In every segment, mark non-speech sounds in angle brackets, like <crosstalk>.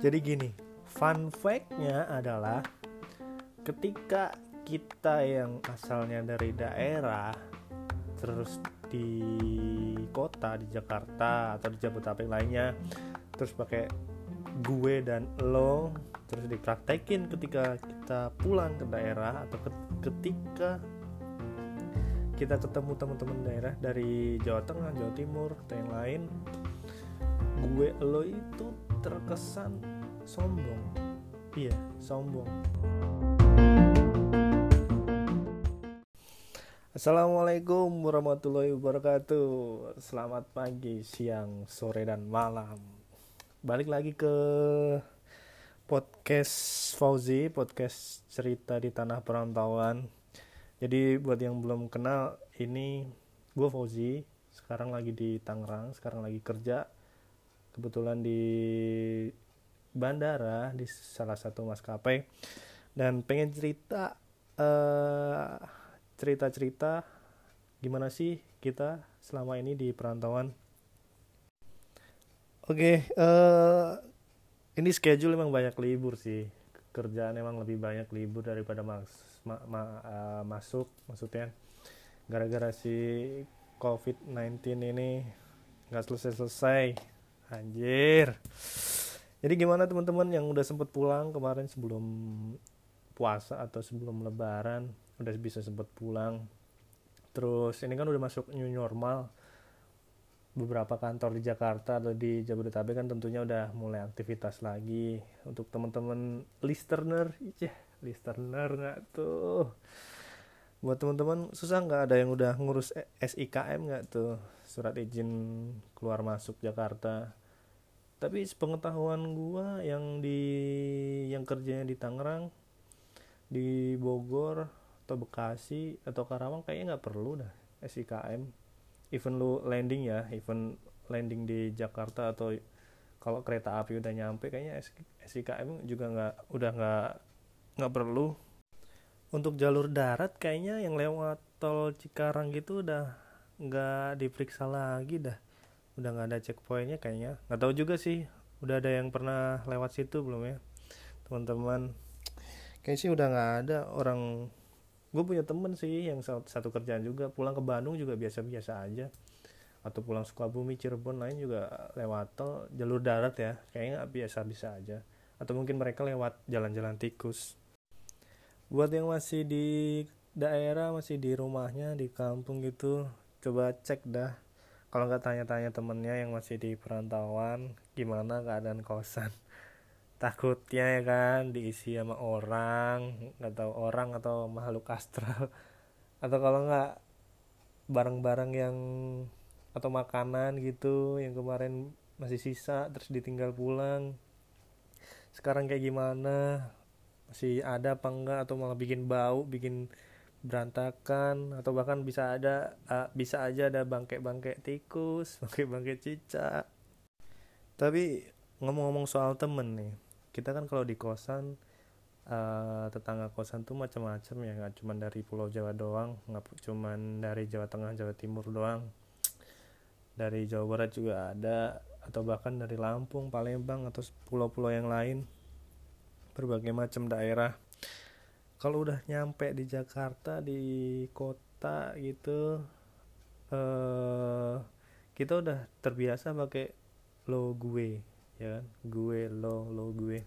Jadi gini, fun fact-nya adalah ketika kita yang asalnya dari daerah terus di kota di Jakarta atau di Jabodetabek lainnya terus pakai gue dan lo terus dipraktekin ketika kita pulang ke daerah atau ketika kita ketemu teman-teman daerah dari Jawa Tengah, Jawa Timur atau yang lain. Gue lo itu terkesan sombong. Iya sombong. Assalamualaikum warahmatullahi wabarakatuh. Selamat pagi, siang, sore, dan malam. Balik lagi ke podcast Fauzi Podcast cerita di tanah perantauan Jadi buat yang belum kenal Ini gue Fauzi Sekarang lagi di Tangerang Sekarang lagi kerja Kebetulan di bandara Di salah satu maskapai Dan pengen cerita uh, cerita-cerita gimana sih kita selama ini di perantauan. Oke, okay, uh, eh, ini schedule emang banyak libur sih. Kerjaan emang lebih banyak libur daripada mas, ma, ma, uh, masuk, maksudnya gara-gara si COVID-19 ini nggak selesai-selesai. Anjir. Jadi gimana teman-teman yang udah sempet pulang kemarin sebelum puasa atau sebelum lebaran udah bisa sempat pulang terus ini kan udah masuk new normal beberapa kantor di Jakarta atau di Jabodetabek kan tentunya udah mulai aktivitas lagi untuk teman-teman listener listener nggak tuh? Buat teman-teman susah nggak ada yang udah ngurus SIKM nggak tuh? Surat izin keluar masuk Jakarta. Tapi sepengetahuan gua yang di yang kerjanya di Tangerang di Bogor atau Bekasi atau Karawang kayaknya nggak perlu dah SIKM even lu landing ya even landing di Jakarta atau kalau kereta api udah nyampe kayaknya SIKM juga nggak udah nggak nggak perlu. Untuk jalur darat kayaknya yang lewat tol Cikarang gitu udah nggak diperiksa lagi dah. Udah nggak ada checkpointnya kayaknya. Nggak tahu juga sih udah ada yang pernah lewat situ belum ya teman-teman? Kayaknya sih udah nggak ada orang. Gue punya temen sih yang satu kerjaan juga pulang ke Bandung juga biasa-biasa aja. Atau pulang Sukabumi Cirebon lain juga lewat tol jalur darat ya. Kayaknya biasa-biasa aja. Atau mungkin mereka lewat jalan-jalan tikus buat yang masih di daerah masih di rumahnya di kampung gitu coba cek dah. Kalau nggak tanya-tanya temennya yang masih di perantauan gimana keadaan kosan? <laughs> Takutnya ya kan diisi sama orang nggak tahu orang atau makhluk astral. <laughs> Atau kalau nggak barang-barang yang atau makanan gitu yang kemarin masih sisa terus ditinggal pulang. Sekarang kayak gimana masih ada apa enggak atau malah bikin bau bikin berantakan atau bahkan bisa ada uh, bisa aja ada bangke-bangke tikus <laughs> bangke-bangke cicak. Tapi ngomong-ngomong soal temen nih kita kan kalau di kosan uh, tetangga kosan tuh macam-macam ya nggak cuma dari Pulau Jawa doang nggak cuma dari Jawa Tengah Jawa Timur doang. Dari Jawa Barat juga ada atau bahkan dari Lampung Palembang atau pulau-pulau yang lain berbagai macam daerah. Kalau udah nyampe di Jakarta di kota gitu uh, kita udah terbiasa pakai lo gue ya kan? Gue lo lo gue.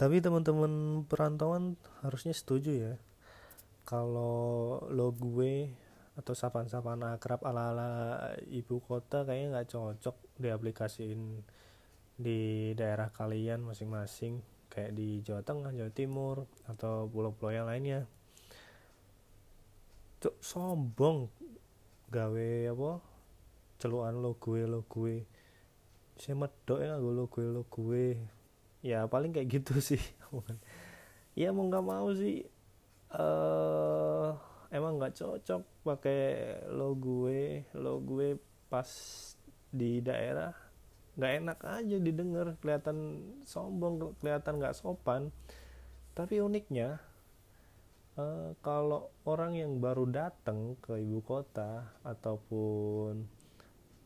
Tapi teman-teman perantauan harusnya setuju ya kalau lo gue atau sapaan-sapaan akrab ala-ala ibu kota kayaknya nggak cocok diaplikasiin di daerah kalian masing-masing kayak di Jawa Tengah, Jawa Timur atau pulau-pulau yang lainnya. Cok sombong gawe apa? Celuan lo gue lo gue saya medok ya lo gue lo gue ya paling kayak gitu <laughs> sih ya mau nggak mau sih uh, emang nggak cocok pakai lo gue lo gue pas di daerah nggak enak aja didengar kelihatan sombong kelihatan nggak sopan. Tapi uniknya uh, kalau orang yang baru datang ke ibu kota ataupun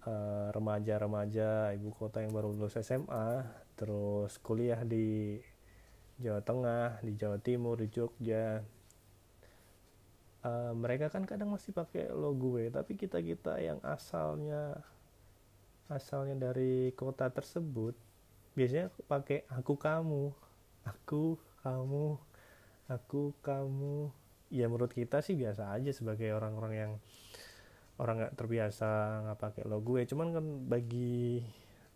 uh, remaja-remaja ibu kota yang baru lulus SMA terus kuliah di Jawa Tengah di Jawa Timur di Jogja uh, mereka kan kadang masih pakai lo gue tapi kita kita yang asalnya asalnya dari kota tersebut biasanya pakai aku kamu aku kamu aku kamu. Ya menurut kita sih biasa aja sebagai orang-orang yang orang nggak terbiasa nggak pakai lo gue cuman kan bagi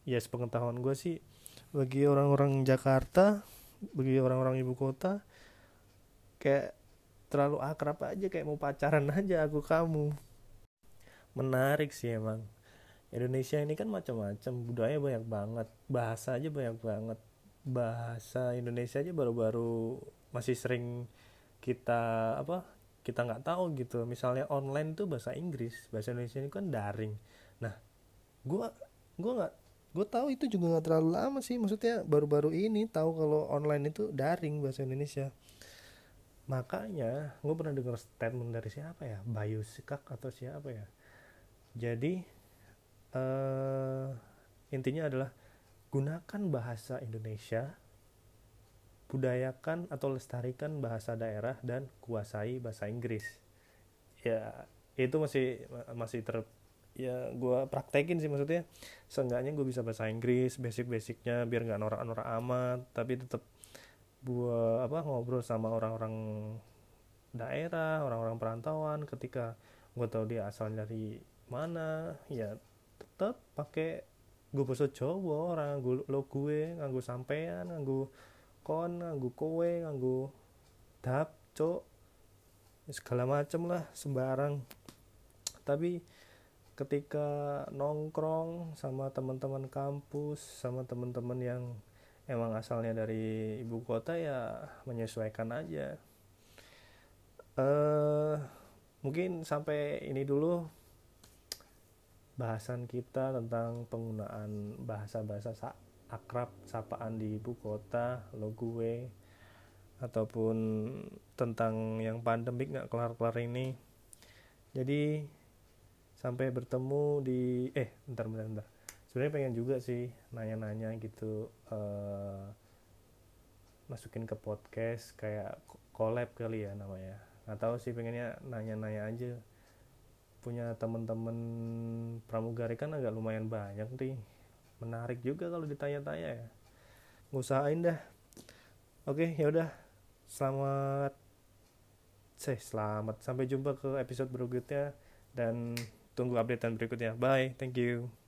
ya sepengetahuan gue sih bagi orang-orang Jakarta bagi orang-orang ibu kota kayak terlalu akrab aja kayak mau pacaran <laughs> aja aku kamu. Menarik sih emang Indonesia ini kan macam-macam budaya banyak banget bahasa aja banyak banget. Bahasa Indonesia aja baru-baru masih sering kita apa kita nggak tahu gitu. Misalnya online tuh bahasa Inggris bahasa Indonesia ini kan daring. Nah gue gue nggak gue tahu itu juga nggak terlalu lama sih. Maksudnya baru-baru ini tahu kalau online itu daring bahasa Indonesia. Makanya gue pernah dengar statement dari siapa ya? Bayu Sikak atau siapa ya? Jadi uh, intinya adalah gunakan bahasa Indonesia budayakan atau lestarikan bahasa daerah dan kuasai bahasa Inggris. Ya itu masih masih ter ya gue praktekin sih maksudnya. Seenggaknya gue bisa bahasa Inggris basic-basicnya biar nggak norak-norak amat tapi tetap buat apa ngobrol sama orang-orang daerah orang-orang perantauan ketika gue tahu dia asal dari mana ya tetap pakai gue bahasa Jawa orang gue lo gue nganggu sampean nganggu kon nganggu kowe nganggu dap cok segala macem lah sembarang. Tapi ketika nongkrong sama teman-teman kampus sama teman-teman yang emang asalnya dari ibu kota ya menyesuaikan aja. Eh uh, mungkin sampai ini dulu bahasan kita tentang penggunaan bahasa-bahasa akrab sapaan di ibu kota lo gue ataupun tentang yang pandemik nggak kelar-kelar ini. Jadi sampai bertemu di eh bentar bentar bentar. Sebenarnya pengen juga sih nanya-nanya gitu uh, masukin ke podcast kayak collab kali ya namanya. Nggak tahu sih pengennya nanya-nanya aja punya temen-temen pramugari kan agak lumayan banyak nih. Menarik juga kalau ditanya-tanya ya. Ngusahain dah. Oke ya udah. Selamat saya selamat. Sampai jumpa ke episode berikutnya dan tunggu updatean berikutnya. Bye thank you